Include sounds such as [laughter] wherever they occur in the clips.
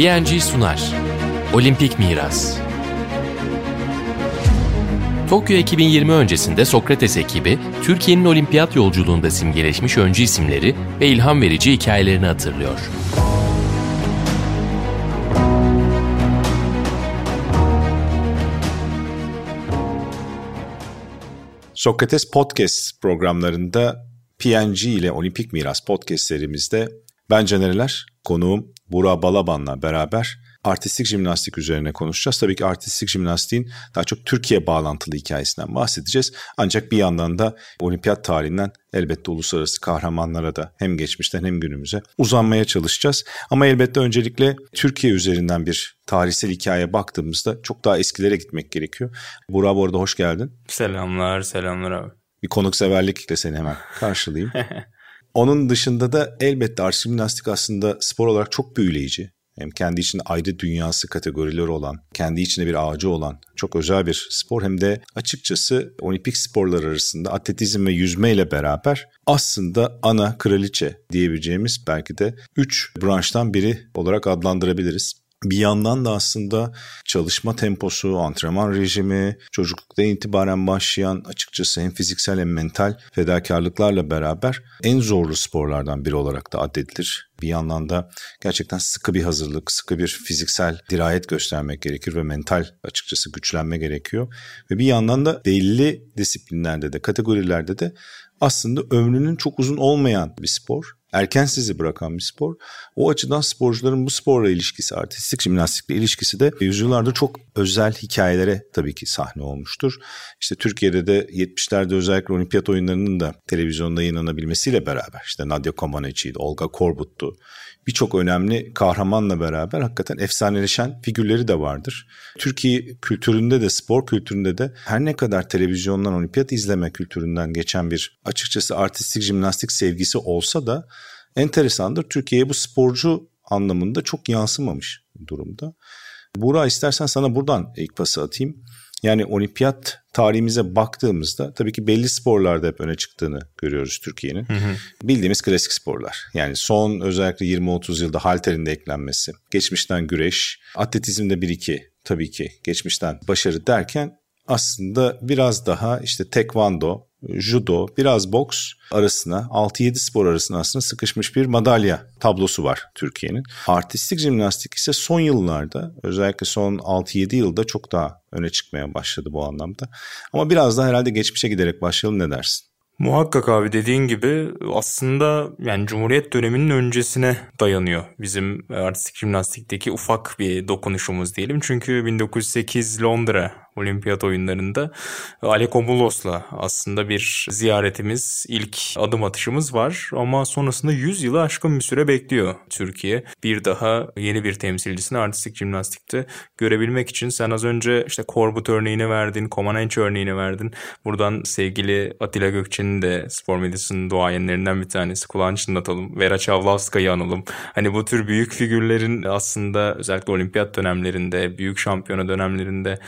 PNG sunar. Olimpik Miras. Tokyo 2020 öncesinde Sokrates ekibi, Türkiye'nin olimpiyat yolculuğunda simgeleşmiş öncü isimleri ve ilham verici hikayelerini hatırlıyor. Sokrates Podcast programlarında PNG ile Olimpik Miras podcast serimizde ben Canereler, konuğum Burak Balaban'la beraber artistik jimnastik üzerine konuşacağız. Tabii ki artistik jimnastiğin daha çok Türkiye bağlantılı hikayesinden bahsedeceğiz. Ancak bir yandan da olimpiyat tarihinden elbette uluslararası kahramanlara da hem geçmişten hem günümüze uzanmaya çalışacağız. Ama elbette öncelikle Türkiye üzerinden bir tarihsel hikaye baktığımızda çok daha eskilere gitmek gerekiyor. Burak bu arada hoş geldin. Selamlar, selamlar abi. Bir konukseverlikle seni hemen karşılayayım. [laughs] Onun dışında da elbette artistik jimnastik aslında spor olarak çok büyüleyici. Hem kendi içinde ayrı dünyası kategorileri olan, kendi içinde bir ağacı olan çok özel bir spor. Hem de açıkçası olimpik sporlar arasında atletizm ve yüzme ile beraber aslında ana kraliçe diyebileceğimiz belki de 3 branştan biri olarak adlandırabiliriz. Bir yandan da aslında çalışma temposu, antrenman rejimi, çocuklukta itibaren başlayan açıkçası hem fiziksel hem mental fedakarlıklarla beraber en zorlu sporlardan biri olarak da addedilir. Bir yandan da gerçekten sıkı bir hazırlık, sıkı bir fiziksel dirayet göstermek gerekir ve mental açıkçası güçlenme gerekiyor. Ve bir yandan da belli disiplinlerde de, kategorilerde de aslında ömrünün çok uzun olmayan bir spor erken sizi bırakan bir spor. O açıdan sporcuların bu sporla ilişkisi, artistik jimnastikle ilişkisi de yüzyıllardır çok özel hikayelere tabii ki sahne olmuştur. İşte Türkiye'de de 70'lerde özellikle olimpiyat oyunlarının da televizyonda yayınlanabilmesiyle beraber işte Nadia Comaneci'ydi, Olga Korbut'tu. Birçok önemli kahramanla beraber hakikaten efsaneleşen figürleri de vardır. Türkiye kültüründe de spor kültüründe de her ne kadar televizyondan olimpiyat izleme kültüründen geçen bir açıkçası artistik jimnastik sevgisi olsa da enteresandır. Türkiye'ye bu sporcu anlamında çok yansımamış durumda. Buğra istersen sana buradan ilk pası atayım. Yani olimpiyat tarihimize baktığımızda tabii ki belli sporlarda hep öne çıktığını görüyoruz Türkiye'nin. Bildiğimiz klasik sporlar. Yani son özellikle 20-30 yılda halterin de eklenmesi, geçmişten güreş, atletizmde 1-2 tabii ki geçmişten başarı derken aslında biraz daha işte tekvando, judo, biraz boks arasına 6-7 spor arasında aslında sıkışmış bir madalya tablosu var Türkiye'nin. Artistik jimnastik ise son yıllarda özellikle son 6-7 yılda çok daha öne çıkmaya başladı bu anlamda. Ama biraz daha herhalde geçmişe giderek başlayalım ne dersin? Muhakkak abi dediğin gibi aslında yani Cumhuriyet döneminin öncesine dayanıyor bizim artistik jimnastikteki ufak bir dokunuşumuz diyelim. Çünkü 1908 Londra olimpiyat oyunlarında Alekomulos'la aslında bir ziyaretimiz, ilk adım atışımız var. Ama sonrasında 100 yılı aşkın bir süre bekliyor Türkiye. Bir daha yeni bir temsilcisini artistik jimnastikte görebilmek için sen az önce işte Korbut örneğini verdin, Comaneci örneğini verdin. Buradan sevgili Atilla Gökçe'nin de spor medyasının duayenlerinden bir tanesi kulağını çınlatalım. Vera Çavlavska'yı analım. Hani bu tür büyük figürlerin aslında özellikle olimpiyat dönemlerinde, büyük şampiyona dönemlerinde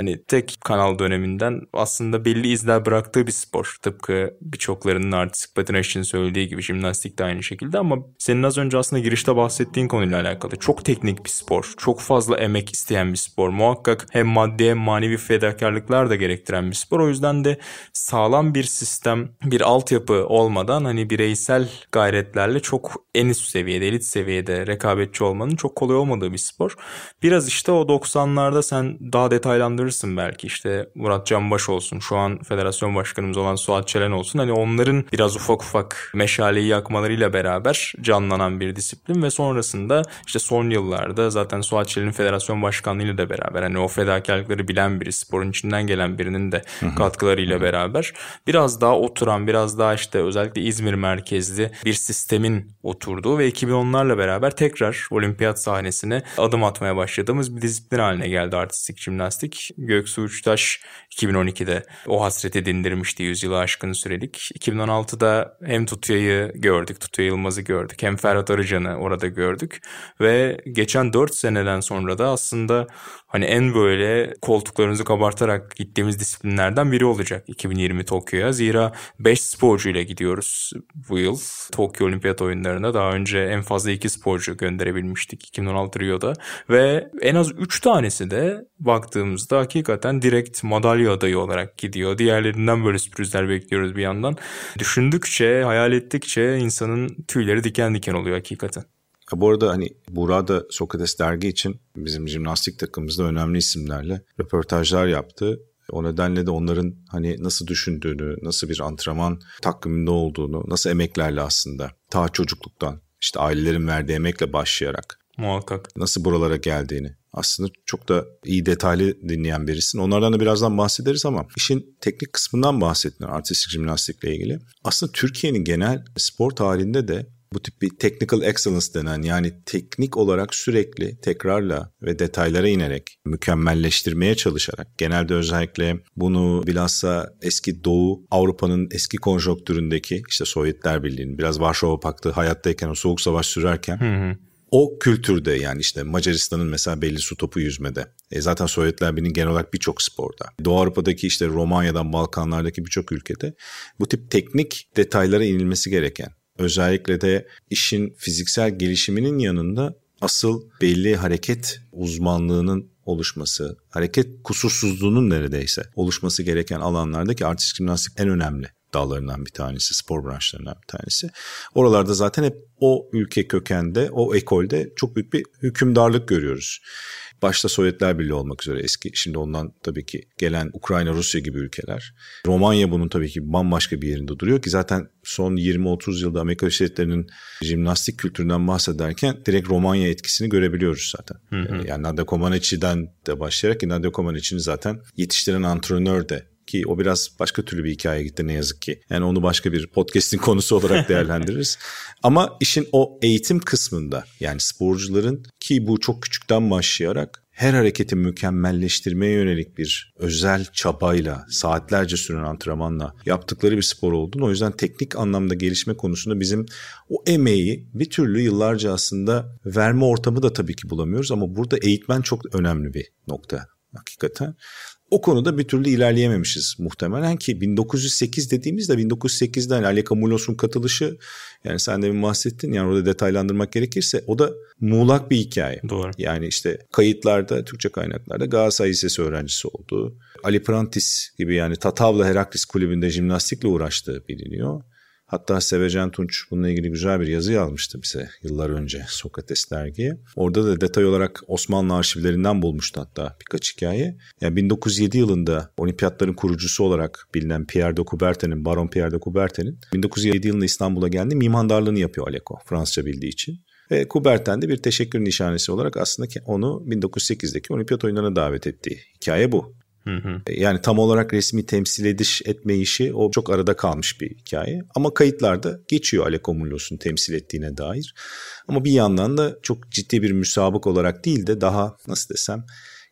hani tek kanal döneminden aslında belli izler bıraktığı bir spor. Tıpkı birçoklarının artistik patinaj söylediği gibi jimnastik de aynı şekilde ama senin az önce aslında girişte bahsettiğin konuyla alakalı. Çok teknik bir spor. Çok fazla emek isteyen bir spor. Muhakkak hem maddi hem manevi fedakarlıklar da gerektiren bir spor. O yüzden de sağlam bir sistem, bir altyapı olmadan hani bireysel gayretlerle çok en üst seviyede, elit seviyede rekabetçi olmanın çok kolay olmadığı bir spor. Biraz işte o 90'larda sen daha detaylandırırsın hatırlarsın belki. İşte Murat Canbaş olsun şu an federasyon başkanımız olan Suat Çelen olsun. Hani onların biraz ufak ufak meşaleyi yakmalarıyla beraber canlanan bir disiplin ve sonrasında işte son yıllarda zaten Suat Çelen'in federasyon başkanlığıyla da beraber hani o fedakarlıkları bilen biri sporun içinden gelen birinin de katkılarıyla beraber biraz daha oturan biraz daha işte özellikle İzmir merkezli bir sistemin oturduğu ve 2010'larla beraber tekrar olimpiyat sahnesine adım atmaya başladığımız bir disiplin haline geldi artistik jimnastik Göksu Uçtaş 2012'de o hasreti dindirmişti yüzyılı aşkın sürelik. 2016'da hem Tutya'yı gördük, Tutya Yılmaz'ı gördük. Hem Ferhat Arıcan'ı orada gördük. Ve geçen 4 seneden sonra da aslında hani en böyle koltuklarınızı kabartarak gittiğimiz disiplinlerden biri olacak 2020 Tokyo'ya. Zira 5 sporcuyla gidiyoruz bu yıl Tokyo Olimpiyat oyunlarına. Daha önce en fazla 2 sporcu gönderebilmiştik 2016 Rio'da. Ve en az 3 tanesi de baktığımızda hakikaten direkt madalya adayı olarak gidiyor. Diğerlerinden böyle sürprizler bekliyoruz bir yandan. Düşündükçe, hayal ettikçe insanın tüyleri diken diken oluyor hakikaten. Bu arada hani burada Sokrates dergi için bizim jimnastik takımımızda önemli isimlerle röportajlar yaptı. O nedenle de onların hani nasıl düşündüğünü, nasıl bir antrenman takviminde olduğunu, nasıl emeklerle aslında ta çocukluktan işte ailelerin verdiği emekle başlayarak Muhakkak. Nasıl buralara geldiğini. Aslında çok da iyi detaylı dinleyen birisin. Onlardan da birazdan bahsederiz ama işin teknik kısmından bahsettin artistik jimnastikle ilgili. Aslında Türkiye'nin genel spor tarihinde de bu tip bir technical excellence denen yani teknik olarak sürekli tekrarla ve detaylara inerek mükemmelleştirmeye çalışarak genelde özellikle bunu bilhassa eski Doğu Avrupa'nın eski konjonktüründeki işte Sovyetler Birliği'nin biraz Varşova Paktı hayattayken o soğuk savaş sürerken hı hı o kültürde yani işte Macaristan'ın mesela belli su topu yüzmede. E zaten Sovyetler Birliği'nin genel olarak birçok sporda. Doğu Avrupa'daki işte Romanya'dan Balkanlardaki birçok ülkede bu tip teknik detaylara inilmesi gereken özellikle de işin fiziksel gelişiminin yanında asıl belli hareket uzmanlığının oluşması, hareket kusursuzluğunun neredeyse oluşması gereken alanlardaki artistik jimnastik en önemli dallarından bir tanesi, spor branşlarından bir tanesi. Oralarda zaten hep o ülke kökende, o ekolde çok büyük bir hükümdarlık görüyoruz. Başta Sovyetler Birliği olmak üzere eski, şimdi ondan tabii ki gelen Ukrayna, Rusya gibi ülkeler. Romanya bunun tabii ki bambaşka bir yerinde duruyor ki zaten son 20-30 yılda Amerika Birleşik Devletleri'nin jimnastik kültüründen bahsederken direkt Romanya etkisini görebiliyoruz zaten. Hı hı. Yani Nadia Comaneci'den de başlayarak ki Nadia Comaneci'ni zaten yetiştiren antrenör de ki o biraz başka türlü bir hikaye gitti ne yazık ki. Yani onu başka bir podcast'in [laughs] konusu olarak değerlendiririz. Ama işin o eğitim kısmında yani sporcuların ki bu çok küçükten başlayarak her hareketi mükemmelleştirmeye yönelik bir özel çabayla, saatlerce süren antrenmanla yaptıkları bir spor olduğunu. O yüzden teknik anlamda gelişme konusunda bizim o emeği bir türlü yıllarca aslında verme ortamı da tabii ki bulamıyoruz ama burada eğitmen çok önemli bir nokta hakikaten. O konuda bir türlü ilerleyememişiz muhtemelen ki 1908 dediğimizde 1908'den Ali Camulos'un katılışı yani sen de bir bahsettin yani orada detaylandırmak gerekirse o da muğlak bir hikaye. Doğru. Yani işte kayıtlarda Türkçe kaynaklarda Galatasaray Lisesi öğrencisi olduğu, Ali Prantis gibi yani Tatavla Heraklis Kulübü'nde jimnastikle uğraştığı biliniyor. Hatta Sevecen Tunç bununla ilgili güzel bir yazı yazmıştı bize yıllar önce Sokrates dergiye. Orada da detay olarak Osmanlı arşivlerinden bulmuştu hatta birkaç hikaye. Yani 1907 yılında olimpiyatların kurucusu olarak bilinen Pierre de Coubertin'in, Baron Pierre de Coubertin'in 1907 yılında İstanbul'a geldi mimandarlığını yapıyor Aleko Fransızca bildiği için. Ve Coubertin de bir teşekkür nişanesi olarak aslında onu 1908'deki olimpiyat oyunlarına davet ettiği hikaye bu. Hı hı. Yani tam olarak resmi temsil ediş etme işi o çok arada kalmış bir hikaye. Ama kayıtlarda geçiyor Alekomulos'un temsil ettiğine dair. Ama bir yandan da çok ciddi bir müsabık olarak değil de daha nasıl desem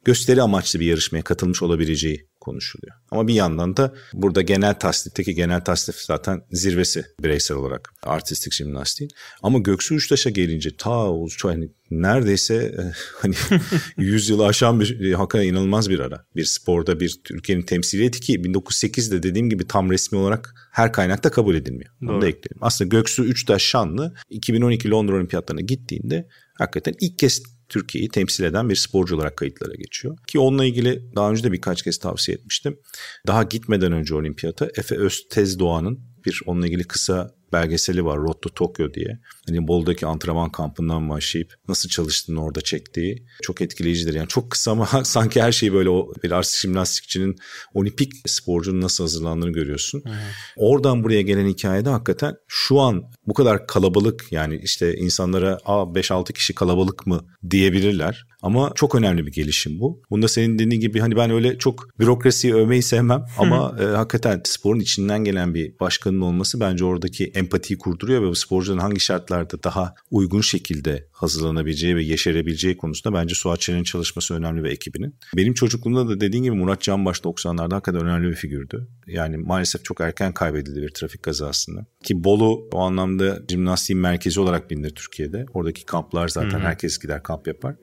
gösteri amaçlı bir yarışmaya katılmış olabileceği konuşuluyor. Ama bir yandan da burada genel tasnifteki genel tasnif zaten zirvesi bireysel olarak artistik jimnastiğin. Ama Göksu Uçtaş'a gelince ta çok hani neredeyse e, [laughs] hani [laughs] 100 yılı aşan bir hakikaten inanılmaz bir ara. Bir sporda bir ülkenin temsiliyeti ki 1908'de dediğim gibi tam resmi olarak her kaynakta kabul edilmiyor. Doğru. Onu da ekleyelim. Aslında Göksu Üçtaş Şanlı 2012 Londra Olimpiyatlarına gittiğinde hakikaten ilk kez Türkiye'yi temsil eden bir sporcu olarak kayıtlara geçiyor. Ki onunla ilgili daha önce de birkaç kez tavsiye etmiştim. Daha gitmeden önce olimpiyata Efe Öztez Doğan'ın bir onunla ilgili kısa belgeseli var Road to Tokyo diye. Hani Bol'daki antrenman kampından başlayıp nasıl çalıştığını orada çektiği çok etkileyicidir. Yani çok kısa ama [laughs] sanki her şeyi böyle o bir artistik jimnastikçinin olimpik sporcunun nasıl hazırlandığını görüyorsun. Hı. Oradan buraya gelen hikayede hakikaten şu an bu kadar kalabalık yani işte insanlara 5-6 kişi kalabalık mı diyebilirler. Ama çok önemli bir gelişim bu. Bunda senin dediğin gibi hani ben öyle çok bürokrasiyi övmeyi sevmem ama e, hakikaten sporun içinden gelen bir başkanın olması bence oradaki empatiyi kurduruyor ve bu sporcuların hangi şartlarda daha uygun şekilde hazırlanabileceği ve yeşerebileceği konusunda bence Suat Çelik'in çalışması önemli ve ekibinin. Benim çocukluğumda da dediğim gibi Murat Canbaş 90'larda hakikaten önemli bir figürdü. Yani maalesef çok erken kaybedildi bir trafik kazasında. Ki Bolu o anlamda jimnastiğin merkezi olarak bilinir Türkiye'de. Oradaki kamplar zaten Hı-hı. herkes gider kamp yapar.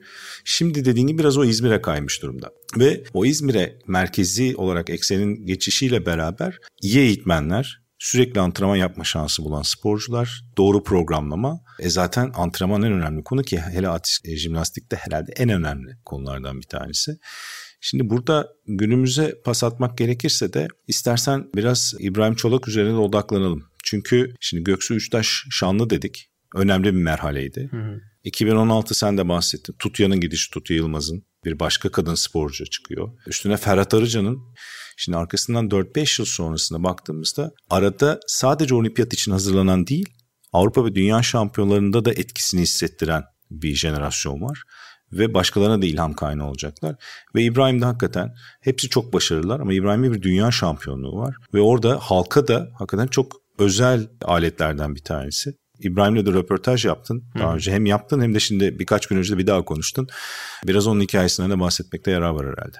Şimdi dediğin gibi biraz o İzmir'e kaymış durumda. Ve o İzmir'e merkezi olarak eksenin geçişiyle beraber iyi eğitmenler, sürekli antrenman yapma şansı bulan sporcular, doğru programlama. E zaten antrenman en önemli konu ki hele atis, e, jimnastikte herhalde en önemli konulardan bir tanesi. Şimdi burada günümüze pas atmak gerekirse de istersen biraz İbrahim Çolak üzerine odaklanalım. Çünkü şimdi Göksu Üçtaş şanlı dedik. Önemli bir merhaleydi. Hı hı. 2016 sen de bahsettin. Tutya'nın gidişi Tutya Yılmaz'ın bir başka kadın sporcu çıkıyor. Üstüne Ferhat Arıcan'ın Şimdi arkasından 4-5 yıl sonrasına baktığımızda arada sadece olimpiyat için hazırlanan değil Avrupa ve Dünya şampiyonlarında da etkisini hissettiren bir jenerasyon var. Ve başkalarına da ilham kaynağı olacaklar. Ve İbrahim de hakikaten hepsi çok başarılılar ama İbrahim'in bir dünya şampiyonluğu var. Ve orada halka da hakikaten çok özel aletlerden bir tanesi. İbrahim'le de röportaj yaptın. Daha önce hem yaptın hem de şimdi birkaç gün önce de bir daha konuştun. Biraz onun hikayesinden de bahsetmekte yarar var herhalde.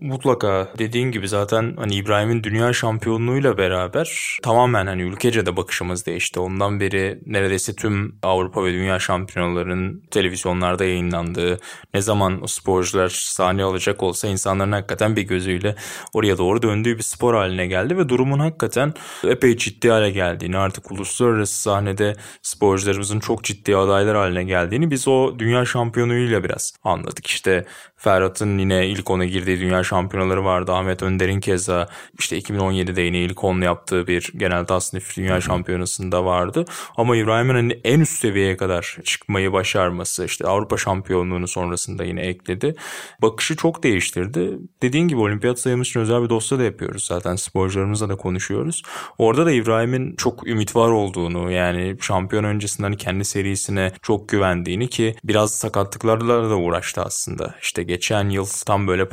Mutlaka dediğin gibi zaten hani İbrahim'in dünya şampiyonluğuyla beraber tamamen hani ülkece de bakışımız değişti. Ondan beri neredeyse tüm Avrupa ve dünya şampiyonalarının televizyonlarda yayınlandığı ne zaman o sporcular sahne alacak olsa insanların hakikaten bir gözüyle oraya doğru döndüğü bir spor haline geldi ve durumun hakikaten epey ciddi hale geldiğini artık uluslararası sahnede sporcularımızın çok ciddi adaylar haline geldiğini biz o dünya şampiyonluğuyla biraz anladık. İşte Ferhat'ın yine ilk ona girdiği dünya şampiyonaları vardı. Ahmet Önder'in keza işte 2017'de yine ilk onlu yaptığı bir genel tasnif dünya şampiyonasında vardı. Ama İbrahim'in hani en üst seviyeye kadar çıkmayı başarması işte Avrupa şampiyonluğunu sonrasında yine ekledi. Bakışı çok değiştirdi. Dediğin gibi olimpiyat sayımız için özel bir dosya da yapıyoruz zaten sporcularımızla da konuşuyoruz. Orada da İbrahim'in çok ümit var olduğunu yani şampiyon öncesinden kendi serisine çok güvendiğini ki biraz sakatlıklarla da uğraştı aslında. İşte geçen yıl tam böyle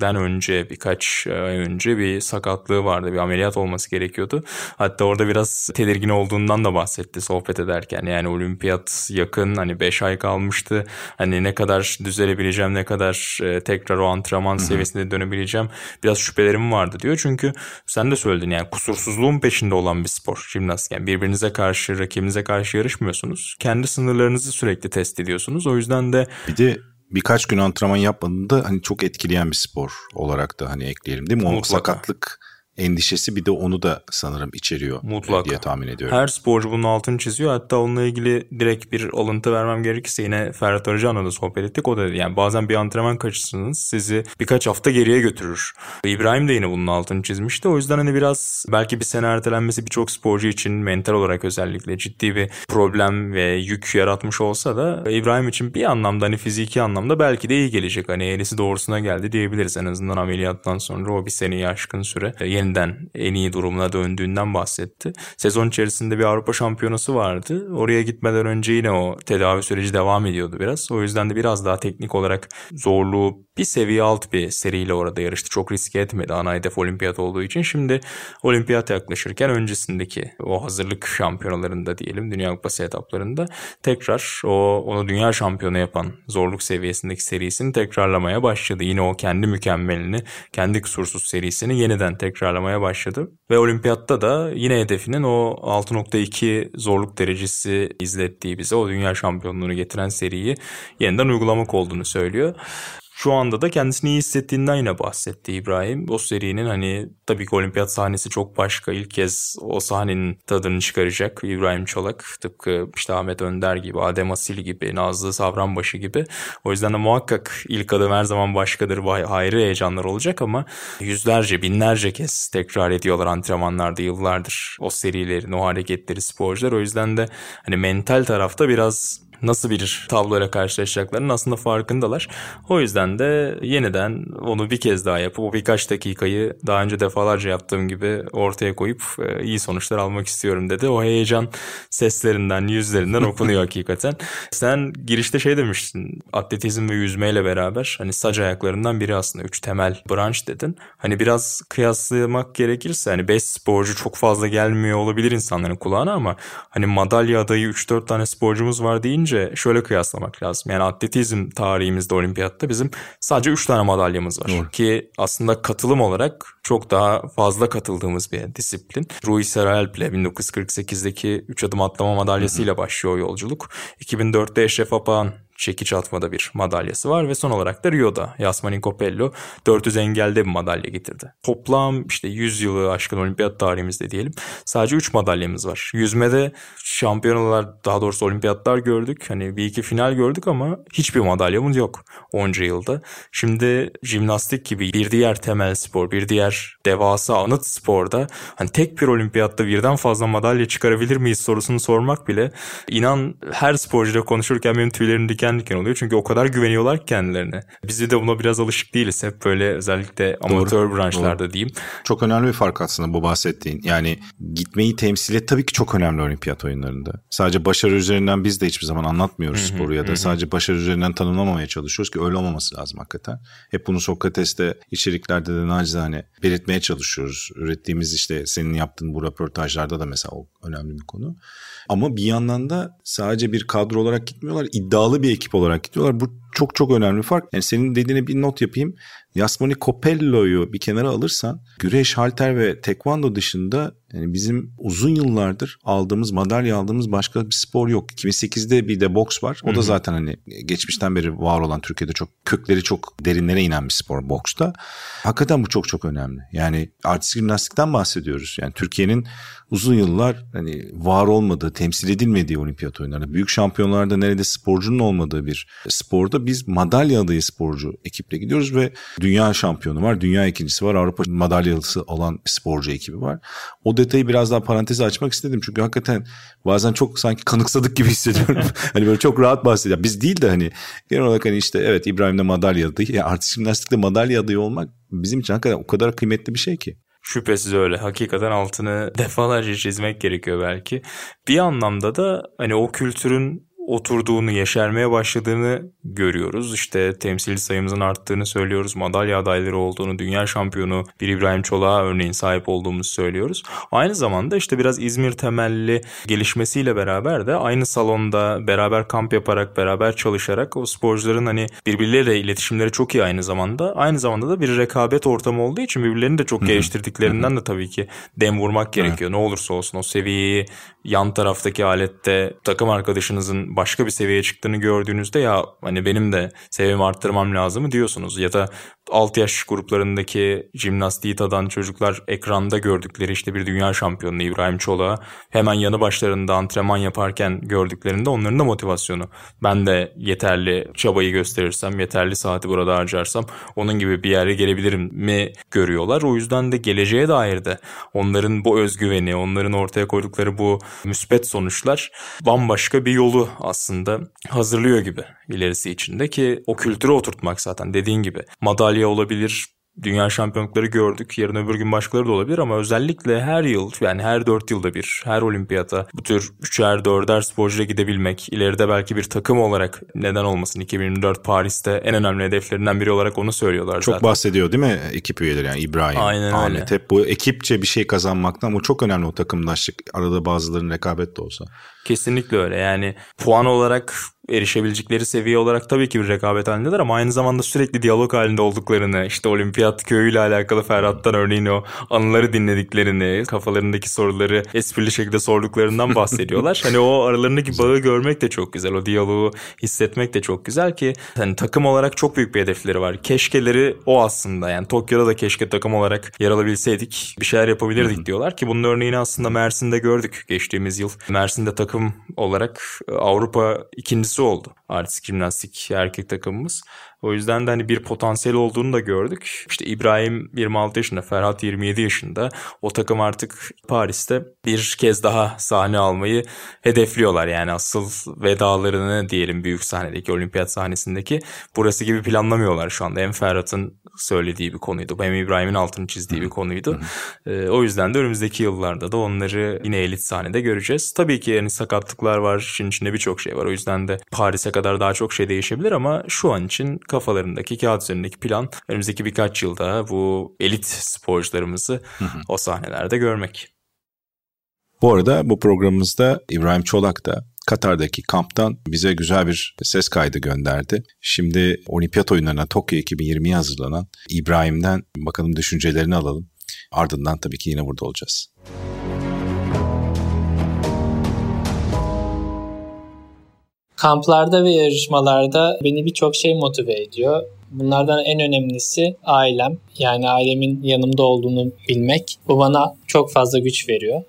pandemiden önce birkaç ay önce bir sakatlığı vardı. Bir ameliyat olması gerekiyordu. Hatta orada biraz tedirgin olduğundan da bahsetti sohbet ederken. Yani olimpiyat yakın hani 5 ay kalmıştı. Hani ne kadar düzelebileceğim ne kadar e, tekrar o antrenman Hı-hı. seviyesine dönebileceğim biraz şüphelerim vardı diyor. Çünkü sen de söyledin yani kusursuzluğun peşinde olan bir spor jimnastik. Yani birbirinize karşı rakibinize karşı yarışmıyorsunuz. Kendi sınırlarınızı sürekli test ediyorsunuz. O yüzden de bir de birkaç gün antrenman yapmadığında hani çok etkileyen bir spor olarak da hani ekleyelim değil mi? O Mutlaka. sakatlık endişesi bir de onu da sanırım içeriyor Mutlaka. diye tahmin ediyorum. Her sporcu bunun altını çiziyor. Hatta onunla ilgili direkt bir alıntı vermem gerekirse yine Ferhat Arıcan'la da sohbet ettik. O da dedi yani bazen bir antrenman kaçırsanız sizi birkaç hafta geriye götürür. İbrahim de yine bunun altını çizmişti. O yüzden hani biraz belki bir sene ertelenmesi birçok sporcu için mental olarak özellikle ciddi bir problem ve yük yaratmış olsa da İbrahim için bir anlamda hani fiziki anlamda belki de iyi gelecek. Hani eğrisi doğrusuna geldi diyebiliriz en azından ameliyattan sonra o bir seneyi aşkın süre yeniden en iyi durumuna döndüğünden bahsetti. Sezon içerisinde bir Avrupa şampiyonası vardı. Oraya gitmeden önce yine o tedavi süreci devam ediyordu biraz. O yüzden de biraz daha teknik olarak zorluğu bir seviye alt bir seriyle orada yarıştı. Çok riske etmedi ana hedef olimpiyat olduğu için. Şimdi olimpiyat yaklaşırken öncesindeki o hazırlık şampiyonalarında diyelim Dünya Kupası etaplarında tekrar o onu dünya şampiyonu yapan zorluk seviyesindeki serisini tekrarlamaya başladı. Yine o kendi mükemmelini, kendi kusursuz serisini yeniden tekrarlamaya başladı. Ve olimpiyatta da yine hedefinin o 6.2 zorluk derecesi izlettiği bize o dünya şampiyonluğunu getiren seriyi yeniden uygulamak olduğunu söylüyor. Şu anda da kendisini iyi hissettiğinden yine bahsetti İbrahim. O serinin hani tabii ki olimpiyat sahnesi çok başka. İlk kez o sahnenin tadını çıkaracak İbrahim Çolak. Tıpkı işte Ahmet Önder gibi, Adem Asil gibi, Nazlı Savranbaşı gibi. O yüzden de muhakkak ilk adım her zaman başkadır. Ayrı heyecanlar olacak ama yüzlerce, binlerce kez tekrar ediyorlar antrenmanlarda yıllardır o serilerin, o hareketleri sporcular. O yüzden de hani mental tarafta biraz nasıl bir tabloyla karşılaşacaklarının aslında farkındalar. O yüzden de yeniden onu bir kez daha yapıp o birkaç dakikayı daha önce defalarca yaptığım gibi ortaya koyup e, iyi sonuçlar almak istiyorum dedi. O heyecan seslerinden, yüzlerinden okunuyor [laughs] hakikaten. Sen girişte şey demiştin. Atletizm ve yüzmeyle beraber hani sac ayaklarından biri aslında üç temel branş dedin. Hani biraz kıyaslamak gerekirse hani 5 sporcu çok fazla gelmiyor olabilir insanların kulağına ama hani madalya adayı 3-4 tane sporcumuz var deyince şöyle kıyaslamak lazım. Yani atletizm tarihimizde olimpiyatta bizim sadece 3 tane madalyamız var. Doğru. Ki aslında katılım olarak çok daha fazla katıldığımız bir disiplin. Rui Serralp ile 1948'deki 3 adım atlama madalyasıyla başlıyor yolculuk. 2004'te Eşref Apağan çekiç atmada bir madalyası var ve son olarak da Rio'da Yasmani Copello 400 engelde bir madalya getirdi. Toplam işte 100 yılı aşkın olimpiyat tarihimizde diyelim sadece 3 madalyamız var. Yüzmede şampiyonalar daha doğrusu olimpiyatlar gördük. Hani bir iki final gördük ama hiçbir madalyamız yok onca yılda. Şimdi jimnastik gibi bir diğer temel spor, bir diğer devasa anıt sporda hani tek bir olimpiyatta birden fazla madalya çıkarabilir miyiz sorusunu sormak bile inan her sporcuyla konuşurken benim tüylerim diken diken oluyor. Çünkü o kadar güveniyorlar kendilerine. Biz de buna biraz alışık değiliz. Hep böyle özellikle amatör doğru, branşlarda doğru. diyeyim. Çok önemli bir fark aslında bu bahsettiğin. Yani gitmeyi temsil et tabii ki çok önemli olimpiyat oyunlarında. Sadece başarı üzerinden biz de hiçbir zaman anlatmıyoruz sporu ya da sadece başarı üzerinden tanımlamamaya çalışıyoruz ki öyle olmaması lazım hakikaten. Hep bunu Sokrates'te içeriklerde de nacizane belirtmeye çalışıyoruz. Ürettiğimiz işte senin yaptığın bu röportajlarda da mesela o önemli bir konu. Ama bir yandan da sadece bir kadro olarak gitmiyorlar. iddialı bir ekip olarak gidiyorlar. Bu çok çok önemli fark. Yani senin dediğine bir not yapayım. Yasmani Copello'yu bir kenara alırsan güreş, halter ve tekvando dışında yani bizim uzun yıllardır aldığımız madalya aldığımız başka bir spor yok. 2008'de bir de boks var. O da zaten hani geçmişten beri var olan Türkiye'de çok kökleri çok derinlere inen bir spor boksta. Hakikaten bu çok çok önemli. Yani artistik jimnastikten bahsediyoruz. Yani Türkiye'nin uzun yıllar hani var olmadığı, temsil edilmediği olimpiyat oyunlarında, büyük şampiyonlarda nerede sporcunun olmadığı bir sporda biz madalya adayı sporcu ekiple gidiyoruz ve dünya şampiyonu var, dünya ikincisi var, Avrupa madalyalısı olan sporcu ekibi var. O detayı biraz daha parantezi açmak istedim çünkü hakikaten bazen çok sanki kanıksadık gibi [laughs] hissediyorum. hani böyle çok rahat bahsediyor. Biz değil de hani genel olarak hani işte evet İbrahim'de madalya adayı, yani artist jimnastikte madalya adayı olmak bizim için hakikaten o kadar kıymetli bir şey ki. Şüphesiz öyle. Hakikaten altını defalarca çizmek gerekiyor belki. Bir anlamda da hani o kültürün oturduğunu, yeşermeye başladığını görüyoruz. İşte temsil sayımızın arttığını söylüyoruz. Madalya adayları olduğunu, dünya şampiyonu bir İbrahim Çolak'a örneğin sahip olduğumuzu söylüyoruz. Aynı zamanda işte biraz İzmir temelli gelişmesiyle beraber de aynı salonda beraber kamp yaparak, beraber çalışarak o sporcuların hani birbirleriyle iletişimleri çok iyi aynı zamanda. Aynı zamanda da bir rekabet ortamı olduğu için birbirlerini de çok geliştirdiklerinden de tabii ki dem vurmak gerekiyor. Ne olursa olsun o seviyeyi yan taraftaki alette takım arkadaşınızın başka bir seviyeye çıktığını gördüğünüzde ya hani benim de seviyemi arttırmam lazım diyorsunuz. Ya da alt yaş gruplarındaki jimnastiği tadan çocuklar ekranda gördükleri işte bir dünya şampiyonu İbrahim Çolak'a hemen yanı başlarında antrenman yaparken gördüklerinde onların da motivasyonu. Ben de yeterli çabayı gösterirsem, yeterli saati burada harcarsam onun gibi bir yere gelebilirim mi görüyorlar. O yüzden de geleceğe dair de onların bu özgüveni, onların ortaya koydukları bu müspet sonuçlar bambaşka bir yolu aslında hazırlıyor gibi ilerisi içinde ki o kültürü oturtmak zaten dediğin gibi. Madalya olabilir, dünya şampiyonlukları gördük. Yarın öbür gün başkaları da olabilir ama özellikle her yıl yani her dört yılda bir her olimpiyata bu tür üçer dörder sporcuyla gidebilmek ileride belki bir takım olarak neden olmasın 2024 Paris'te en önemli hedeflerinden biri olarak onu söylüyorlar çok zaten. bahsediyor değil mi ekip üyeleri yani İbrahim, Aynen Ahmet öyle. hep bu ekipçe bir şey kazanmaktan bu çok önemli o takımlaştık. Arada bazılarının rekabet de olsa. Kesinlikle öyle yani puan olarak erişebilecekleri seviye olarak tabii ki bir rekabet halindeler ama aynı zamanda sürekli diyalog halinde olduklarını, işte olimpiyat köyüyle alakalı Ferhat'tan örneğin o anıları dinlediklerini, kafalarındaki soruları esprili şekilde sorduklarından bahsediyorlar. [laughs] hani o aralarındaki bağı görmek de çok güzel, o diyaloğu hissetmek de çok güzel ki hani takım olarak çok büyük bir hedefleri var. Keşkeleri o aslında yani Tokyo'da da keşke takım olarak yer alabilseydik bir şeyler yapabilirdik diyorlar ki bunun örneğini aslında Mersin'de gördük geçtiğimiz yıl. Mersin'de takım olarak Avrupa ikincisi oldu. Artistik jimnastik erkek takımımız. O yüzden de hani bir potansiyel olduğunu da gördük. İşte İbrahim 26 yaşında, Ferhat 27 yaşında. O takım artık Paris'te bir kez daha sahne almayı hedefliyorlar. Yani asıl vedalarını diyelim büyük sahnedeki, olimpiyat sahnesindeki burası gibi planlamıyorlar şu anda. Hem Ferhat'ın söylediği bir konuydu. Hem İbrahim'in altını çizdiği bir konuydu. Ee, o yüzden de önümüzdeki yıllarda da onları yine elit sahnede göreceğiz. Tabii ki yani sakatlıklar var, işin içinde birçok şey var. O yüzden de Paris'e kadar daha çok şey değişebilir ama şu an için kafalarındaki kağıt üzerindeki plan önümüzdeki birkaç yılda bu elit sporcularımızı o sahnelerde görmek. Bu arada bu programımızda İbrahim Çolak da Katar'daki kamptan bize güzel bir ses kaydı gönderdi. Şimdi olimpiyat oyunlarına Tokyo 2020'ye hazırlanan İbrahim'den bakalım düşüncelerini alalım. Ardından tabii ki yine burada olacağız. Kamplarda ve yarışmalarda beni birçok şey motive ediyor. Bunlardan en önemlisi ailem. Yani ailemin yanımda olduğunu bilmek. Bu bana çok fazla güç veriyor.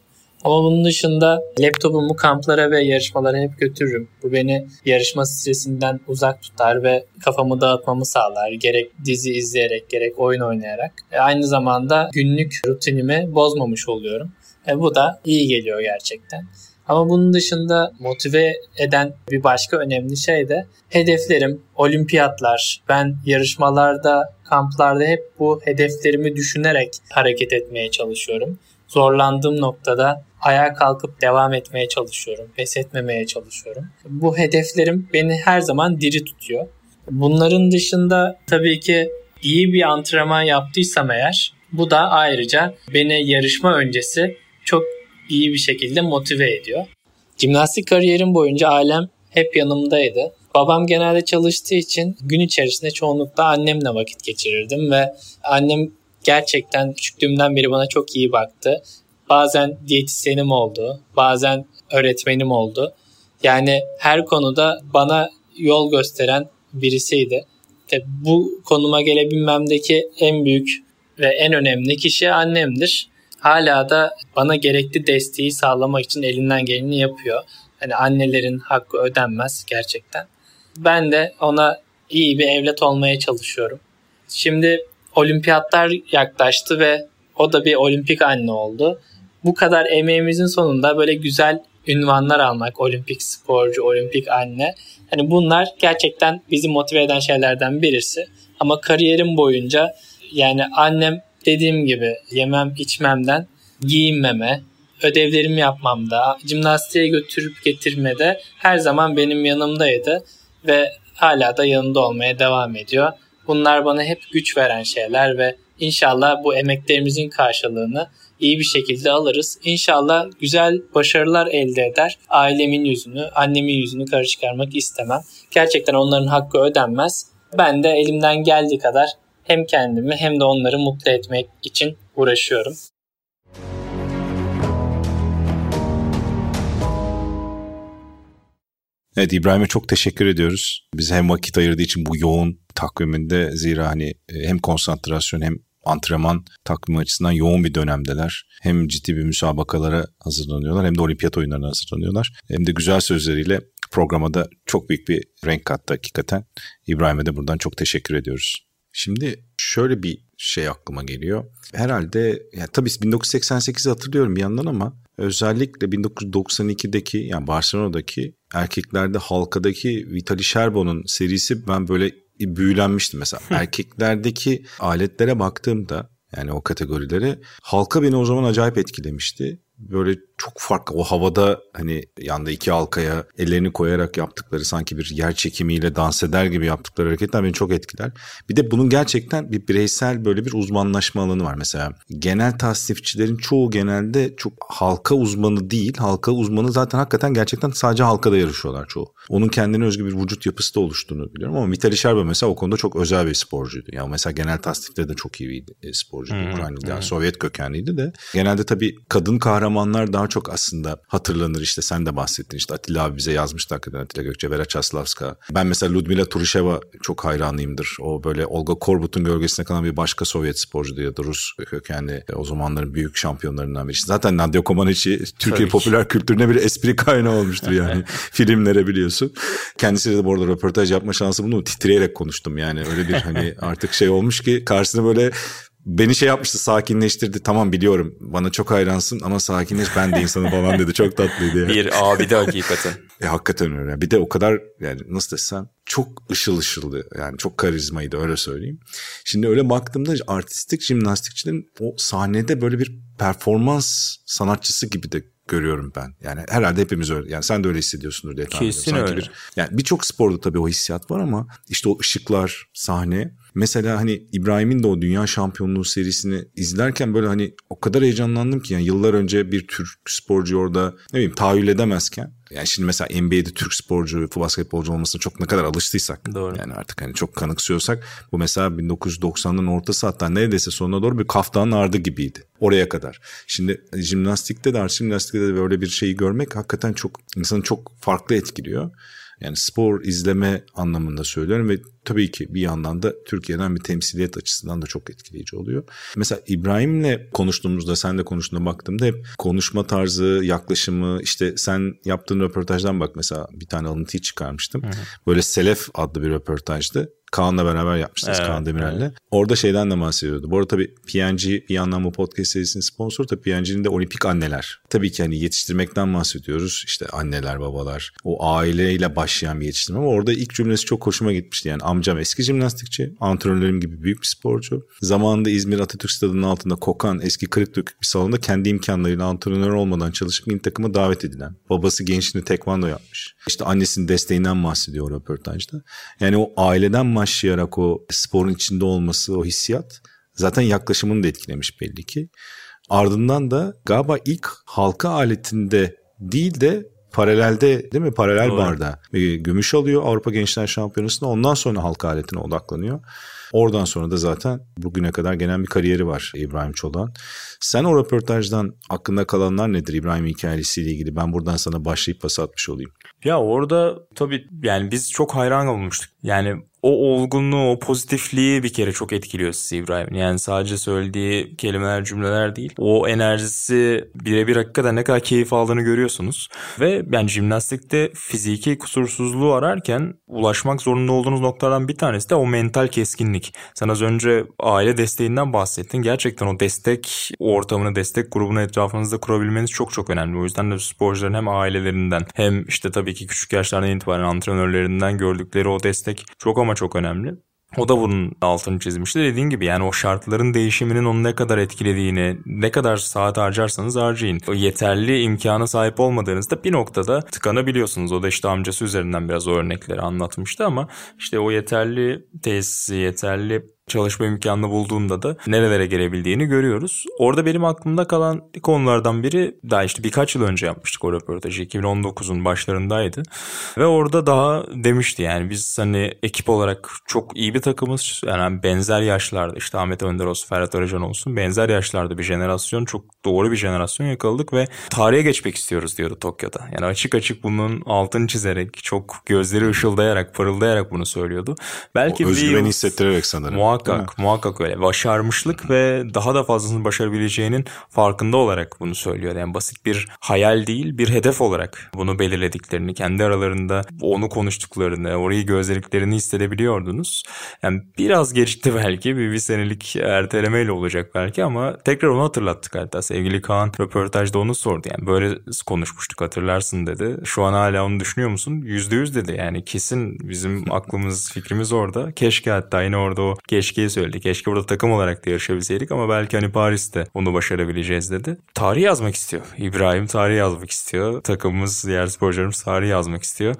Ama bunun dışında laptopumu kamplara ve yarışmalara hep götürürüm. Bu beni yarışma stresinden uzak tutar ve kafamı dağıtmamı sağlar. Gerek dizi izleyerek gerek oyun oynayarak. E aynı zamanda günlük rutinimi bozmamış oluyorum. E bu da iyi geliyor gerçekten. Ama bunun dışında motive eden bir başka önemli şey de hedeflerim, olimpiyatlar. Ben yarışmalarda, kamplarda hep bu hedeflerimi düşünerek hareket etmeye çalışıyorum. Zorlandığım noktada ayağa kalkıp devam etmeye çalışıyorum. Pes etmemeye çalışıyorum. Bu hedeflerim beni her zaman diri tutuyor. Bunların dışında tabii ki iyi bir antrenman yaptıysam eğer bu da ayrıca beni yarışma öncesi çok iyi bir şekilde motive ediyor. Jimnastik kariyerim boyunca ailem hep yanımdaydı. Babam genelde çalıştığı için gün içerisinde çoğunlukla annemle vakit geçirirdim ve annem gerçekten küçüklüğümden beri bana çok iyi baktı. Bazen diyetisyenim oldu, bazen öğretmenim oldu. Yani her konuda bana yol gösteren birisiydi. İşte bu konuma gelebilmemdeki en büyük ve en önemli kişi annemdir hala da bana gerekli desteği sağlamak için elinden geleni yapıyor. Hani annelerin hakkı ödenmez gerçekten. Ben de ona iyi bir evlat olmaya çalışıyorum. Şimdi olimpiyatlar yaklaştı ve o da bir olimpik anne oldu. Bu kadar emeğimizin sonunda böyle güzel ünvanlar almak, olimpik sporcu, olimpik anne. Hani bunlar gerçekten bizi motive eden şeylerden birisi. Ama kariyerim boyunca yani annem dediğim gibi yemem içmemden giyinmeme, ödevlerimi yapmamda, jimnastiğe götürüp getirmede her zaman benim yanımdaydı ve hala da yanında olmaya devam ediyor. Bunlar bana hep güç veren şeyler ve inşallah bu emeklerimizin karşılığını iyi bir şekilde alırız. İnşallah güzel başarılar elde eder. Ailemin yüzünü, annemin yüzünü kara çıkarmak istemem. Gerçekten onların hakkı ödenmez. Ben de elimden geldiği kadar hem kendimi hem de onları mutlu etmek için uğraşıyorum. Evet İbrahim'e çok teşekkür ediyoruz. Bize hem vakit ayırdığı için bu yoğun takviminde zira hani e, hem konsantrasyon hem antrenman takvimi açısından yoğun bir dönemdeler. Hem ciddi bir müsabakalara hazırlanıyorlar hem de olimpiyat oyunlarına hazırlanıyorlar. Hem de güzel sözleriyle programa da çok büyük bir renk kattı hakikaten. İbrahim'e de buradan çok teşekkür ediyoruz. Şimdi şöyle bir şey aklıma geliyor. Herhalde ya tabii 1988'i hatırlıyorum bir yandan ama özellikle 1992'deki yani Barcelona'daki erkeklerde halkadaki Vitali Sherbo'nun serisi ben böyle büyülenmiştim mesela. Erkeklerdeki aletlere baktığımda yani o kategorilere halka beni o zaman acayip etkilemişti böyle çok farklı o havada hani yanda iki halkaya ellerini koyarak yaptıkları sanki bir yer çekimiyle dans eder gibi yaptıkları hareketler beni çok etkiler. Bir de bunun gerçekten bir bireysel böyle bir uzmanlaşma alanı var. Mesela genel tasnifçilerin çoğu genelde çok halka uzmanı değil. Halka uzmanı zaten hakikaten gerçekten sadece halkada yarışıyorlar çoğu. Onun kendine özgü bir vücut yapısı da oluştuğunu biliyorum ama Vitali Sherba mesela o konuda çok özel bir sporcuydu. Yani mesela genel tasnifte de çok iyi bir sporcuydu. Hmm, Ukraynalı yani Sovyet kökenliydi de. Genelde tabii kadın kahraman kahramanlar daha çok aslında hatırlanır. İşte sen de bahsettin. İşte Atilla abi bize yazmıştı hakikaten Atilla Gökçe, Vera Çaslavska. Ben mesela Ludmila Turisheva çok hayranıyımdır. O böyle Olga Korbut'un gölgesine kalan bir başka Sovyet sporcu ya da Rus kökenli o zamanların büyük şampiyonlarından biri. Zaten Nadia Comaneci Türkiye Tabii popüler kültürüne bir espri kaynağı olmuştur yani. [laughs] Filmlere biliyorsun. Kendisiyle de bu arada röportaj yapma şansı bunu titreyerek konuştum yani. Öyle bir hani [laughs] artık şey olmuş ki karşısına böyle beni şey yapmıştı sakinleştirdi. Tamam biliyorum bana çok hayransın ama sakinleş ben de insanım falan dedi. Çok tatlıydı ya. Bir abi de hakikaten. [laughs] e, hakikaten öyle. Bir de o kadar yani nasıl desem çok ışıl ışıldı. Yani çok karizmaydı öyle söyleyeyim. Şimdi öyle baktığımda artistik jimnastikçinin o sahnede böyle bir performans sanatçısı gibi de görüyorum ben. Yani herhalde hepimiz öyle. Yani sen de öyle hissediyorsundur diye tahmin Kesin öyle. Bir, yani birçok sporda tabii o hissiyat var ama işte o ışıklar, sahne. Mesela hani İbrahim'in de o dünya şampiyonluğu serisini izlerken böyle hani o kadar heyecanlandım ki yani yıllar önce bir Türk sporcu orada ne bileyim tahayyül edemezken yani şimdi mesela NBA'de Türk sporcu, basketbolcu olmasına çok ne kadar alıştıysak. Doğru. Yani artık hani çok kanıksıyorsak bu mesela 1990'ların ortası hatta neredeyse sonuna doğru bir kaftanın ardı gibiydi. Oraya kadar. Şimdi jimnastikte de jimnastikte de böyle bir şeyi görmek hakikaten çok insanı çok farklı etkiliyor. Yani spor izleme anlamında söylüyorum ve tabii ki bir yandan da Türkiye'den bir temsiliyet açısından da çok etkileyici oluyor. Mesela İbrahim'le konuştuğumuzda, sen de konuştuğunda baktığımda hep konuşma tarzı, yaklaşımı, işte sen yaptığın röportajdan bak mesela bir tane alıntıyı çıkarmıştım. Hı hı. Böyle Selef adlı bir röportajdı. Kaan'la beraber yapmıştınız evet, Kaan Demirel'le. Evet. Orada şeyden de bahsediyordu. Bu arada tabii PNG bir yandan bu podcast serisinin sponsoru da PNG'nin de olimpik anneler. Tabii ki hani yetiştirmekten bahsediyoruz. İşte anneler, babalar. O aileyle başlayan bir yetiştirme ama orada ilk cümlesi çok hoşuma gitmişti. Yani amcam eski jimnastikçi, antrenörlerim gibi büyük bir sporcu. Zamanında İzmir Atatürk Stadı'nın altında kokan eski kırık dökük bir salonda kendi imkanlarıyla antrenör olmadan çalışıp milli takıma davet edilen. Babası gençliğinde tekvando yapmış. İşte annesinin desteğinden bahsediyor o röportajda. Yani o aileden başlayarak o sporun içinde olması, o hissiyat zaten yaklaşımını da etkilemiş belli ki. Ardından da galiba ilk halka aletinde değil de paralelde değil mi? Paralel Doğru. barda gümüş alıyor Avrupa Gençler Şampiyonası'nda. Ondan sonra halka aletine odaklanıyor. Oradan sonra da zaten bugüne kadar gelen bir kariyeri var İbrahim Çolak'ın. Sen o röportajdan aklında kalanlar nedir İbrahim hikayesiyle ilgili? Ben buradan sana başlayıp pas atmış olayım. Ya orada tabii yani biz çok hayran olmuştuk. Yani o olgunluğu, o pozitifliği bir kere çok etkiliyor sizi İbrahim. Yani sadece söylediği kelimeler, cümleler değil. O enerjisi birebir hakikaten ne kadar keyif aldığını görüyorsunuz. Ve yani jimnastikte fiziki kusursuzluğu ararken ulaşmak zorunda olduğunuz noktadan bir tanesi de o mental keskinlik. Sen az önce aile desteğinden bahsettin. Gerçekten o destek ortamını, destek grubunu etrafınızda kurabilmeniz çok çok önemli. O yüzden de sporcuların hem ailelerinden hem işte tabii ki küçük yaşlardan itibaren antrenörlerinden gördükleri o destek çok ama çok önemli. O da bunun altını çizmişti. Dediğin gibi yani o şartların değişiminin onu ne kadar etkilediğini, ne kadar saat harcarsanız harcayın. O yeterli imkana sahip olmadığınızda bir noktada tıkanabiliyorsunuz. O da işte amcası üzerinden biraz o örnekleri anlatmıştı ama işte o yeterli tesisi, yeterli çalışma imkanını bulduğunda da nerelere gelebildiğini görüyoruz. Orada benim aklımda kalan konulardan biri daha işte birkaç yıl önce yapmıştık o röportajı. 2019'un başlarındaydı. Ve orada daha demişti yani biz hani ekip olarak çok iyi bir takımız. Yani benzer yaşlarda işte Ahmet Önder olsun, Ferhat Aracan olsun benzer yaşlarda bir jenerasyon çok doğru bir jenerasyon yakaladık ve tarihe geçmek istiyoruz diyordu Tokyo'da. Yani açık açık bunun altını çizerek çok gözleri ışıldayarak parıldayarak bunu söylüyordu. Belki o özgüveni hissettirerek sanırım. Muhakkak, muhakkak öyle. Başarmışlık ve daha da fazlasını başarabileceğinin farkında olarak bunu söylüyor. Yani basit bir hayal değil, bir hedef olarak bunu belirlediklerini, kendi aralarında onu konuştuklarını, orayı gözlediklerini hissedebiliyordunuz. Yani biraz geçti [laughs] belki, bir, bir senelik ertelemeyle olacak belki ama tekrar onu hatırlattık hatta. Sevgili Kaan röportajda onu sordu. Yani böyle konuşmuştuk hatırlarsın dedi. Şu an hala onu düşünüyor musun? Yüzde yüz dedi. Yani kesin bizim aklımız, fikrimiz orada. Keşke hatta yine orada o keşkeyi söyledi. Keşke burada takım olarak da yarışabilseydik ama belki hani Paris'te onu başarabileceğiz dedi. Tarih yazmak istiyor. İbrahim tarih yazmak istiyor. Takımımız, diğer sporcularımız tarih yazmak istiyor.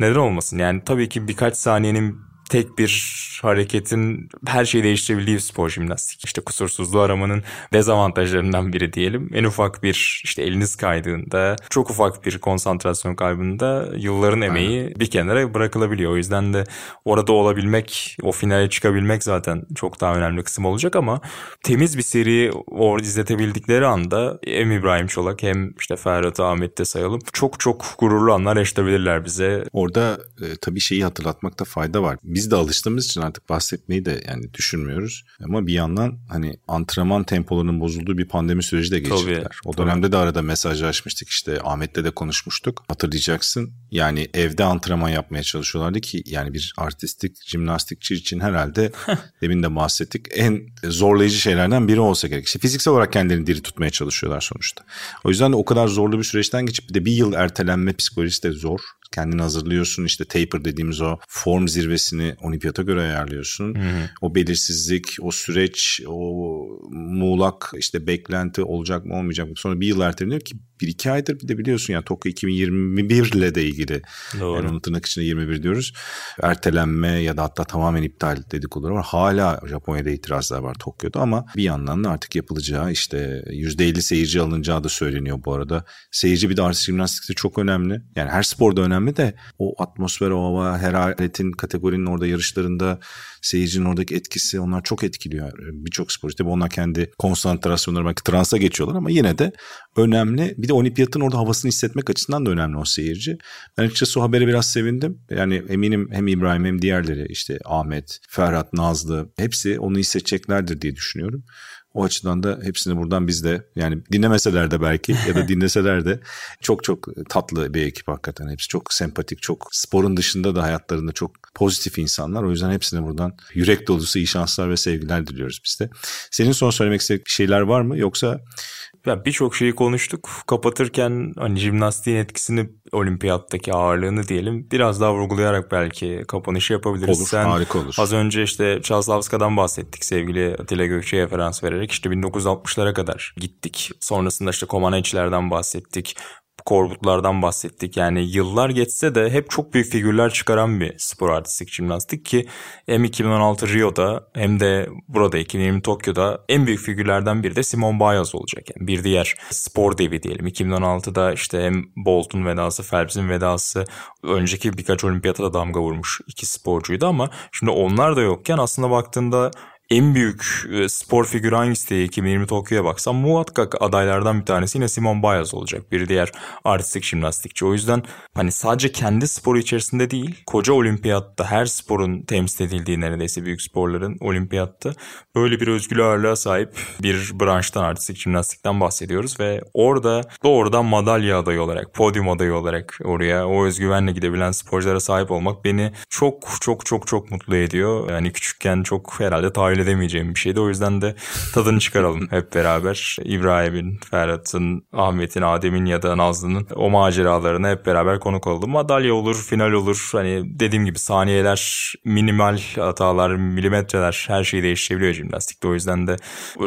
Neden olmasın? Yani tabii ki birkaç saniyenin tek bir hareketin her şeyi değiştirebildiği bir spor jimnastik. İşte kusursuzluğu aramanın dezavantajlarından biri diyelim. En ufak bir işte eliniz kaydığında, çok ufak bir konsantrasyon kaybında yılların emeği Aynen. bir kenara bırakılabiliyor. O yüzden de orada olabilmek, o finale çıkabilmek zaten çok daha önemli kısım olacak ama temiz bir seri orada izletebildikleri anda hem İbrahim Çolak hem işte Ferhat Ahmet de sayalım. Çok çok gururlu anlar yaşatabilirler bize. Orada e, tabii şeyi hatırlatmakta fayda var. Biz de alıştığımız için artık bahsetmeyi de yani düşünmüyoruz. Ama bir yandan hani antrenman tempolarının bozulduğu bir pandemi süreci de geçirdiler. Tabii, o dönemde tabii. de arada mesaj açmıştık işte Ahmet'le de konuşmuştuk. Hatırlayacaksın. Yani evde antrenman yapmaya çalışıyorlardı ki yani bir artistik jimnastikçi için herhalde [laughs] demin de bahsettik en zorlayıcı şeylerden biri olsa gerek. İşte fiziksel olarak kendilerini diri tutmaya çalışıyorlar sonuçta. O yüzden de o kadar zorlu bir süreçten geçip bir de bir yıl ertelenme psikolojisi de zor. Kendini hazırlıyorsun işte taper dediğimiz o form zirvesini olimpiyata göre ayarlıyorsun. Hı hı. O belirsizlik, o süreç, o muğlak işte beklenti olacak mı olmayacak mı? Sonra bir yıl erteleniyor ki bir iki aydır bir de biliyorsun yani Tokyo 2021 ile de ilgili. Doğru. Yani tırnak içinde 21 diyoruz. Ertelenme ya da hatta tamamen iptal dedikoduları var. Hala Japonya'da itirazlar var Tokyo'da ama bir yandan da artık yapılacağı işte %50 seyirci alınacağı da söyleniyor bu arada. Seyirci bir de artist jimnastikte çok önemli. Yani her sporda önemli de o atmosfer, o hava, her aletin kategorinin orada yarışlarında seyircinin oradaki etkisi onlar çok etkiliyor. Birçok sporcu tabii onlar kendi konsantrasyonları belki transa geçiyorlar ama yine de önemli. Bir de olimpiyatın orada havasını hissetmek açısından da önemli o seyirci. Ben açıkçası o habere biraz sevindim. Yani eminim hem İbrahim hem diğerleri işte Ahmet, Ferhat, Nazlı hepsi onu hissedeceklerdir diye düşünüyorum. O açıdan da hepsini buradan biz de yani dinlemeseler de belki ya da [laughs] dinleseler de çok çok tatlı bir ekip hakikaten. Hepsi çok sempatik, çok sporun dışında da hayatlarında çok pozitif insanlar. O yüzden hepsine buradan yürek dolusu iyi şanslar ve sevgiler diliyoruz biz de. Senin son söylemek istediğin şeyler var mı yoksa ya birçok şeyi konuştuk. Kapatırken hani jimnastiğin etkisini olimpiyattaki ağırlığını diyelim biraz daha vurgulayarak belki kapanışı yapabiliriz. Olur, Sen harika olur. Az önce işte Çazlavska'dan bahsettik sevgili Atilla Gökçe'ye referans vererek. işte 1960'lara kadar gittik. Sonrasında işte Komanecilerden bahsettik. Korbutlardan bahsettik. Yani yıllar geçse de hep çok büyük figürler çıkaran bir spor artistik jimnastik ki hem 2016 Rio'da hem de burada 2020 Tokyo'da en büyük figürlerden biri de Simon Biles olacak. Yani bir diğer spor devi diyelim. 2016'da işte hem Bolt'un vedası, Phelps'in vedası önceki birkaç olimpiyata da damga vurmuş iki sporcuydu ama şimdi onlar da yokken aslında baktığında en büyük e, spor figürü hangisi diye 2020 Tokyo'ya baksam muhakkak adaylardan bir tanesi yine Simon Biles olacak. Bir diğer artistik jimnastikçi. O yüzden hani sadece kendi sporu içerisinde değil koca olimpiyatta her sporun temsil edildiği neredeyse büyük sporların olimpiyatta böyle bir özgür ağırlığa sahip bir branştan artistik jimnastikten bahsediyoruz ve orada doğrudan madalya adayı olarak, podyum adayı olarak oraya o özgüvenle gidebilen sporculara sahip olmak beni çok çok çok çok mutlu ediyor. Yani küçükken çok herhalde tahayyül edemeyeceğim bir şeydi. O yüzden de tadını çıkaralım hep beraber. İbrahim'in, Ferhat'ın, Ahmet'in, Adem'in ya da Nazlı'nın o maceralarına hep beraber konuk oldum. Madalya olur, final olur. Hani dediğim gibi saniyeler, minimal hatalar, milimetreler her şeyi değiştirebiliyor jimnastikte. O yüzden de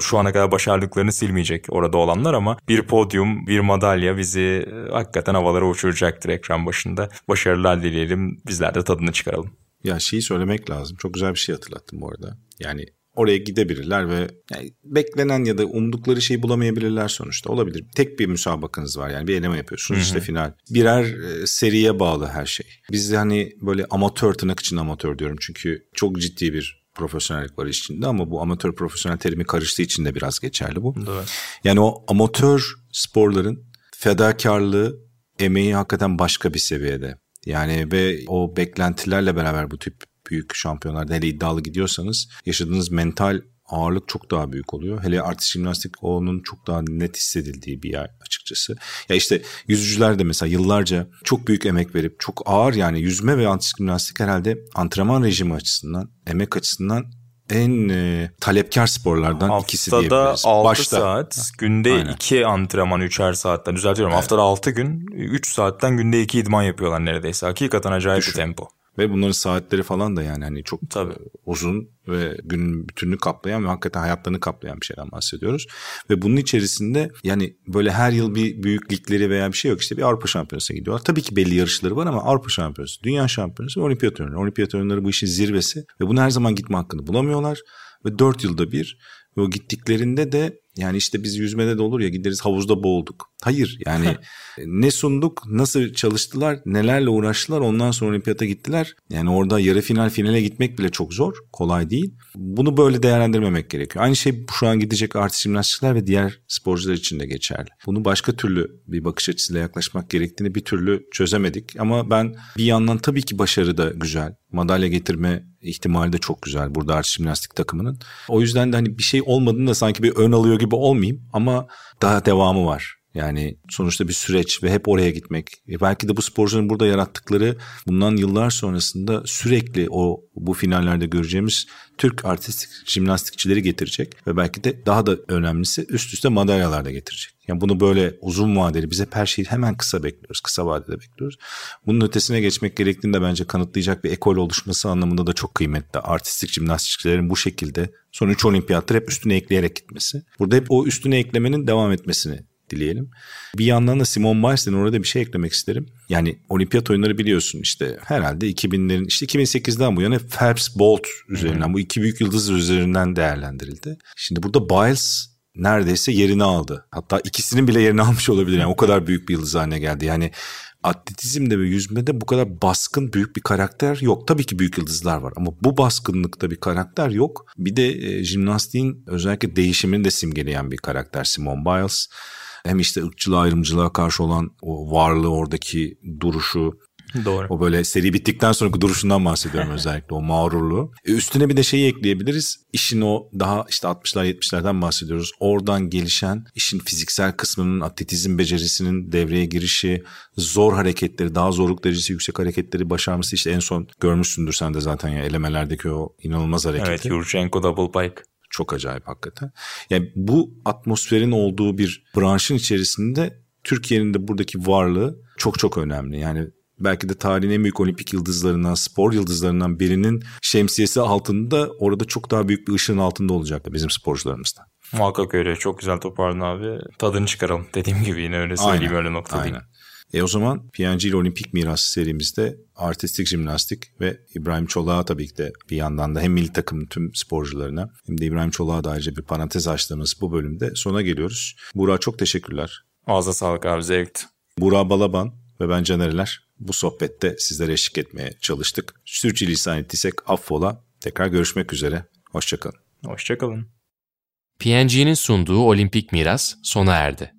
şu ana kadar başardıklarını silmeyecek orada olanlar ama bir podyum, bir madalya bizi hakikaten havalara uçuracaktır ekran başında. Başarılar dileyelim. Bizler de tadını çıkaralım. Ya şeyi söylemek lazım. Çok güzel bir şey hatırlattım bu arada. Yani oraya gidebilirler ve yani beklenen ya da umdukları şeyi bulamayabilirler sonuçta. Olabilir. Tek bir müsabakanız var yani bir eleme yapıyorsunuz Hı-hı. işte final. Birer e, seriye bağlı her şey. Biz de hani böyle amatör tırnak için amatör diyorum çünkü çok ciddi bir profesyonellik var içinde ama bu amatör profesyonel terimi karıştığı için de biraz geçerli bu. Evet. Yani o amatör sporların fedakarlığı, emeği hakikaten başka bir seviyede. Yani ve o beklentilerle beraber bu tip büyük şampiyonlarda hele iddialı gidiyorsanız yaşadığınız mental ağırlık çok daha büyük oluyor. Hele artist jimnastik onun çok daha net hissedildiği bir yer açıkçası. Ya işte yüzücüler de mesela yıllarca çok büyük emek verip çok ağır yani yüzme ve artist jimnastik herhalde antrenman rejimi açısından, emek açısından en e, talepkar sporlardan haftada ikisi diyebiliriz. Haftada 6 Başta. saat, günde Aynen. 2 antrenman 3'er saatten düzeltiyorum. Evet. Haftada 6 gün 3 saatten günde 2 idman yapıyorlar neredeyse. Hakikaten acayip Düşün. bir tempo. Ve bunların saatleri falan da yani hani çok Tabii. e, uzun ve günün bütününü kaplayan ve hakikaten hayatlarını kaplayan bir şeyden bahsediyoruz. Ve bunun içerisinde yani böyle her yıl bir büyük ligleri veya bir şey yok. İşte bir Avrupa Şampiyonası'na gidiyorlar. Tabii ki belli yarışları var ama Avrupa Şampiyonası, Dünya Şampiyonası ve Olimpiyat oyunları. Olimpiyat oyunları bu işin zirvesi ve bunu her zaman gitme hakkını bulamıyorlar. Ve dört yılda bir ve o gittiklerinde de yani işte biz yüzmede de olur ya gideriz havuzda boğulduk. Hayır yani ne sunduk, nasıl çalıştılar, nelerle uğraştılar ondan sonra olimpiyata gittiler. Yani orada yarı final finale gitmek bile çok zor, kolay değil. Bunu böyle değerlendirmemek gerekiyor. Aynı şey şu an gidecek artist jimnastikçiler ve diğer sporcular için de geçerli. Bunu başka türlü bir bakış açısıyla yaklaşmak gerektiğini bir türlü çözemedik. Ama ben bir yandan tabii ki başarı da güzel. Madalya getirme ihtimali de çok güzel burada artist jimnastik takımının. O yüzden de hani bir şey olmadığında sanki bir ön alıyor gibi olmayayım ama daha devamı var. Yani sonuçta bir süreç ve hep oraya gitmek. E belki de bu sporcuların burada yarattıkları bundan yıllar sonrasında sürekli o bu finallerde göreceğimiz Türk artistik jimnastikçileri getirecek ve belki de daha da önemlisi üst üste madalyalar da getirecek. Yani bunu böyle uzun vadeli biz hep her şeyi hemen kısa bekliyoruz. Kısa vadede bekliyoruz. Bunun ötesine geçmek gerektiğini de bence kanıtlayacak bir ekol oluşması anlamında da çok kıymetli. Artistik jimnastikçilerin bu şekilde son 3 olimpiyattır hep üstüne ekleyerek gitmesi. Burada hep o üstüne eklemenin devam etmesini dileyelim. Bir yandan da Simon Biles'den orada bir şey eklemek isterim. Yani olimpiyat oyunları biliyorsun işte herhalde 2000'lerin işte 2008'den bu yana Phelps Bolt üzerinden bu iki büyük yıldız üzerinden değerlendirildi. Şimdi burada Biles neredeyse yerini aldı. Hatta ikisinin bile yerini [laughs] almış olabilir. Yani o kadar büyük bir yıldız haline geldi. Yani atletizmde ve yüzmede bu kadar baskın büyük bir karakter yok. Tabii ki büyük yıldızlar var ama bu baskınlıkta bir karakter yok. Bir de e, jimnastiğin özellikle değişimini de simgeleyen bir karakter Simone Biles. Hem işte ırkçılığa ayrımcılığa karşı olan o varlığı oradaki duruşu Doğru. o böyle seri bittikten sonraki duruşundan bahsediyorum [laughs] özellikle o mağrurluğu. E üstüne bir de şeyi ekleyebiliriz. İşin o daha işte 60'lar 70'lerden bahsediyoruz. Oradan gelişen işin fiziksel kısmının atletizm becerisinin devreye girişi, zor hareketleri, daha zorluk derecesi yüksek hareketleri başarması işte en son görmüşsündür sen de zaten ya elemelerdeki o inanılmaz hareketi. Evet Yurchenko double pike. Çok acayip hakikaten. Yani bu atmosferin olduğu bir branşın içerisinde Türkiye'nin de buradaki varlığı çok çok önemli. Yani belki de tarihin en büyük olimpik yıldızlarından, spor yıldızlarından birinin şemsiyesi altında orada çok daha büyük bir ışığın altında olacak bizim sporcularımız da. Muhakkak öyle. Çok güzel toparladın abi. Tadını çıkaralım. Dediğim gibi yine öyle söyleyeyim Aynen, öyle noktalayayım. Aynen. E o zaman PNG ile Olimpik Miras serimizde artistik jimnastik ve İbrahim Çolak'a tabii ki de bir yandan da hem milli takımın tüm sporcularına hem de İbrahim Çolak'a da ayrıca bir parantez açtığımız bu bölümde sona geliyoruz. Burak çok teşekkürler. Ağza sağlık abi zevkti. Burak Balaban ve ben Canereler bu sohbette sizlere eşlik etmeye çalıştık. Sürçülisan ettiysek affola. Tekrar görüşmek üzere. Hoşçakalın. Hoşçakalın. PNG'nin sunduğu Olimpik Miras sona erdi.